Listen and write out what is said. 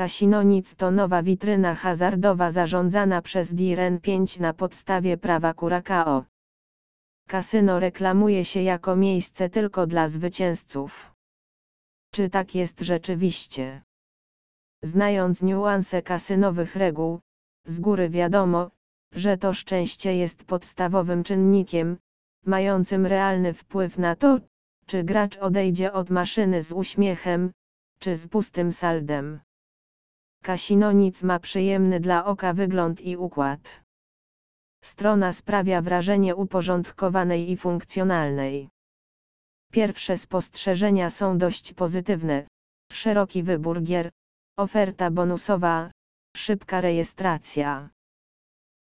Kasinonic to nowa witryna hazardowa zarządzana przez Diren 5 na podstawie prawa Curacao. Kasyno reklamuje się jako miejsce tylko dla zwycięzców. Czy tak jest rzeczywiście? Znając niuanse kasynowych reguł, z góry wiadomo, że to szczęście jest podstawowym czynnikiem, mającym realny wpływ na to, czy gracz odejdzie od maszyny z uśmiechem, czy z pustym saldem. Kasinonic ma przyjemny dla oka wygląd i układ. Strona sprawia wrażenie uporządkowanej i funkcjonalnej. Pierwsze spostrzeżenia są dość pozytywne. Szeroki wybór gier, oferta bonusowa, szybka rejestracja.